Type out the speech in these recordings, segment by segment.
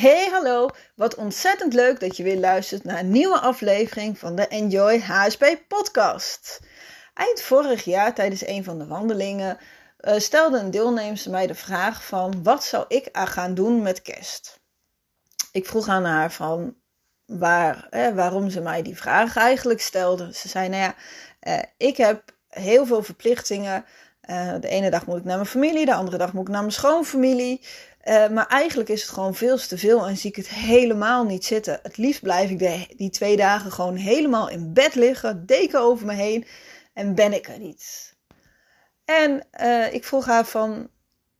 Hey, hallo. Wat ontzettend leuk dat je weer luistert naar een nieuwe aflevering van de Enjoy HSP podcast. Eind vorig jaar tijdens een van de wandelingen uh, stelde een deelnemster mij de vraag van wat zou ik gaan doen met kerst? Ik vroeg aan haar van waar, waarom ze mij die vraag eigenlijk stelde. Ze zei, nou ja, uh, ik heb heel veel verplichtingen. De ene dag moet ik naar mijn familie, de andere dag moet ik naar mijn schoonfamilie. Uh, maar eigenlijk is het gewoon veel te veel en zie ik het helemaal niet zitten. Het liefst blijf ik die twee dagen gewoon helemaal in bed liggen, deken over me heen en ben ik er niet. En uh, ik vroeg haar van,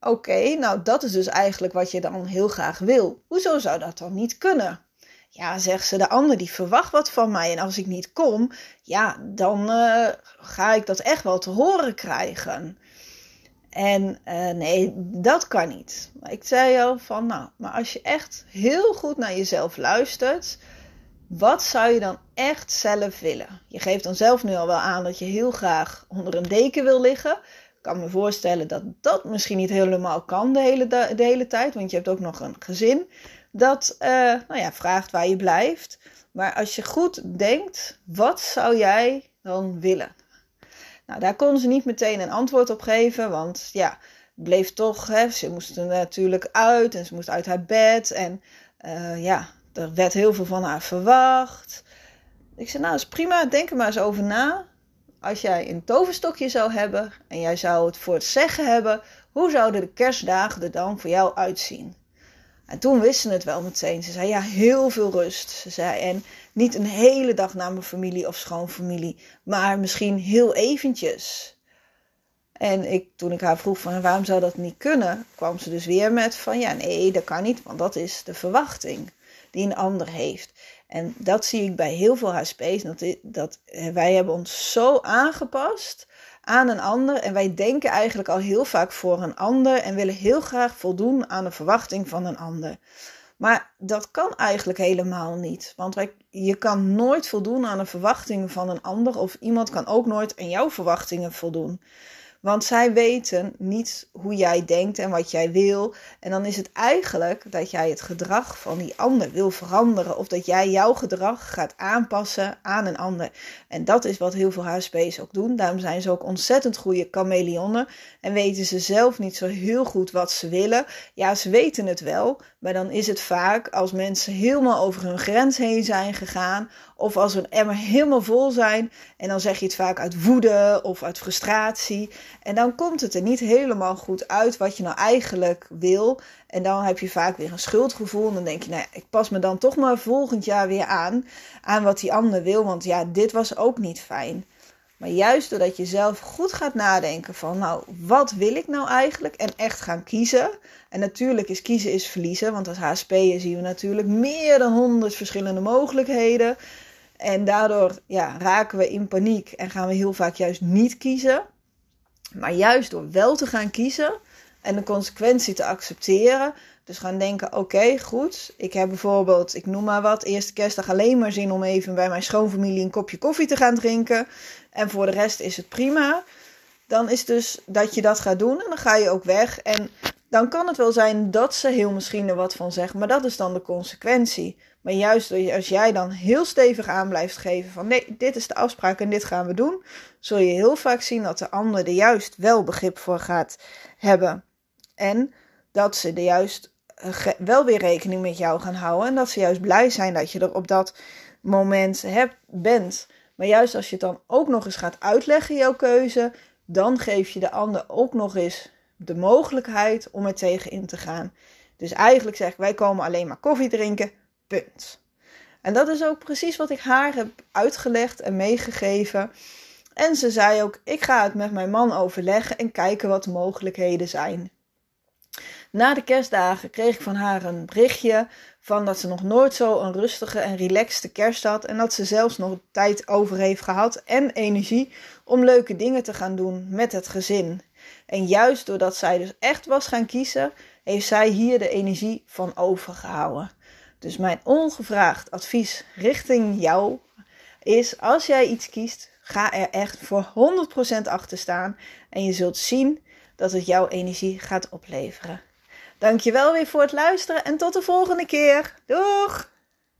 oké, nou dat is dus eigenlijk wat je dan heel graag wil. Hoezo zou dat dan niet kunnen? Ja, zegt ze, de ander die verwacht wat van mij. En als ik niet kom, ja, dan uh, ga ik dat echt wel te horen krijgen. En uh, nee, dat kan niet. Maar ik zei al van, nou, maar als je echt heel goed naar jezelf luistert, wat zou je dan echt zelf willen? Je geeft dan zelf nu al wel aan dat je heel graag onder een deken wil liggen. Ik kan me voorstellen dat dat misschien niet helemaal kan de hele, de hele tijd, want je hebt ook nog een gezin dat uh, nou ja, vraagt waar je blijft. Maar als je goed denkt, wat zou jij dan willen? Nou, daar kon ze niet meteen een antwoord op geven, want ja, bleef toch, hè, ze moest er natuurlijk uit en ze moest uit haar bed en uh, ja, er werd heel veel van haar verwacht. Ik zei, nou, is prima, denk er maar eens over na. Als jij een toverstokje zou hebben en jij zou het voor het zeggen hebben, hoe zouden de kerstdagen er dan voor jou uitzien? En toen wist ze het wel meteen. Ze zei ja, heel veel rust. Ze zei en niet een hele dag naar mijn familie of schoonfamilie, maar misschien heel eventjes. En ik, toen ik haar vroeg van waarom zou dat niet kunnen, kwam ze dus weer met van ja, nee, dat kan niet, want dat is de verwachting die een ander heeft. En dat zie ik bij heel veel HSP's, dat, dat wij hebben ons zo aangepast aan een ander. En wij denken eigenlijk al heel vaak voor een ander en willen heel graag voldoen aan de verwachting van een ander. Maar dat kan eigenlijk helemaal niet. Want wij, je kan nooit voldoen aan de verwachtingen van een ander, of iemand kan ook nooit aan jouw verwachtingen voldoen. Want zij weten niet hoe jij denkt en wat jij wil. En dan is het eigenlijk dat jij het gedrag van die ander wil veranderen. Of dat jij jouw gedrag gaat aanpassen aan een ander. En dat is wat heel veel HSP's ook doen. Daarom zijn ze ook ontzettend goede chameleonnen. En weten ze zelf niet zo heel goed wat ze willen. Ja, ze weten het wel. Maar dan is het vaak als mensen helemaal over hun grens heen zijn gegaan. Of als een emmer helemaal vol zijn. En dan zeg je het vaak uit woede of uit frustratie. En dan komt het er niet helemaal goed uit wat je nou eigenlijk wil. En dan heb je vaak weer een schuldgevoel. En dan denk je, nou ja, ik pas me dan toch maar volgend jaar weer aan. Aan wat die ander wil. Want ja, dit was ook niet fijn. Maar juist doordat je zelf goed gaat nadenken van, nou, wat wil ik nou eigenlijk? En echt gaan kiezen. En natuurlijk is kiezen is verliezen. Want als HSP'er zien we natuurlijk meer dan honderd verschillende mogelijkheden. En daardoor ja, raken we in paniek en gaan we heel vaak juist niet kiezen. Maar juist door wel te gaan kiezen en de consequentie te accepteren. Dus gaan denken: oké, goed. Ik heb bijvoorbeeld, ik noem maar wat, eerste kerstdag alleen maar zin om even bij mijn schoonfamilie een kopje koffie te gaan drinken. En voor de rest is het prima. Dan is dus dat je dat gaat doen en dan ga je ook weg. En dan kan het wel zijn dat ze heel misschien er wat van zeggen, maar dat is dan de consequentie. Maar juist als jij dan heel stevig aan blijft geven van nee, dit is de afspraak en dit gaan we doen, zul je heel vaak zien dat de ander er juist wel begrip voor gaat hebben. En dat ze er juist eh, wel weer rekening met jou gaan houden. En dat ze juist blij zijn dat je er op dat moment hebt, bent. Maar juist als je het dan ook nog eens gaat uitleggen, jouw keuze, dan geef je de ander ook nog eens de mogelijkheid om er tegen in te gaan. Dus eigenlijk zeg ik, wij komen alleen maar koffie drinken, punt. En dat is ook precies wat ik haar heb uitgelegd en meegegeven. En ze zei ook, ik ga het met mijn man overleggen en kijken wat de mogelijkheden zijn. Na de kerstdagen kreeg ik van haar een berichtje van dat ze nog nooit zo een rustige en relaxte kerst had en dat ze zelfs nog tijd over heeft gehad en energie om leuke dingen te gaan doen met het gezin. En juist doordat zij dus echt was gaan kiezen, heeft zij hier de energie van overgehouden. Dus mijn ongevraagd advies richting jou is: als jij iets kiest, ga er echt voor 100% achter staan en je zult zien dat het jouw energie gaat opleveren. Dankjewel weer voor het luisteren en tot de volgende keer. Doeg!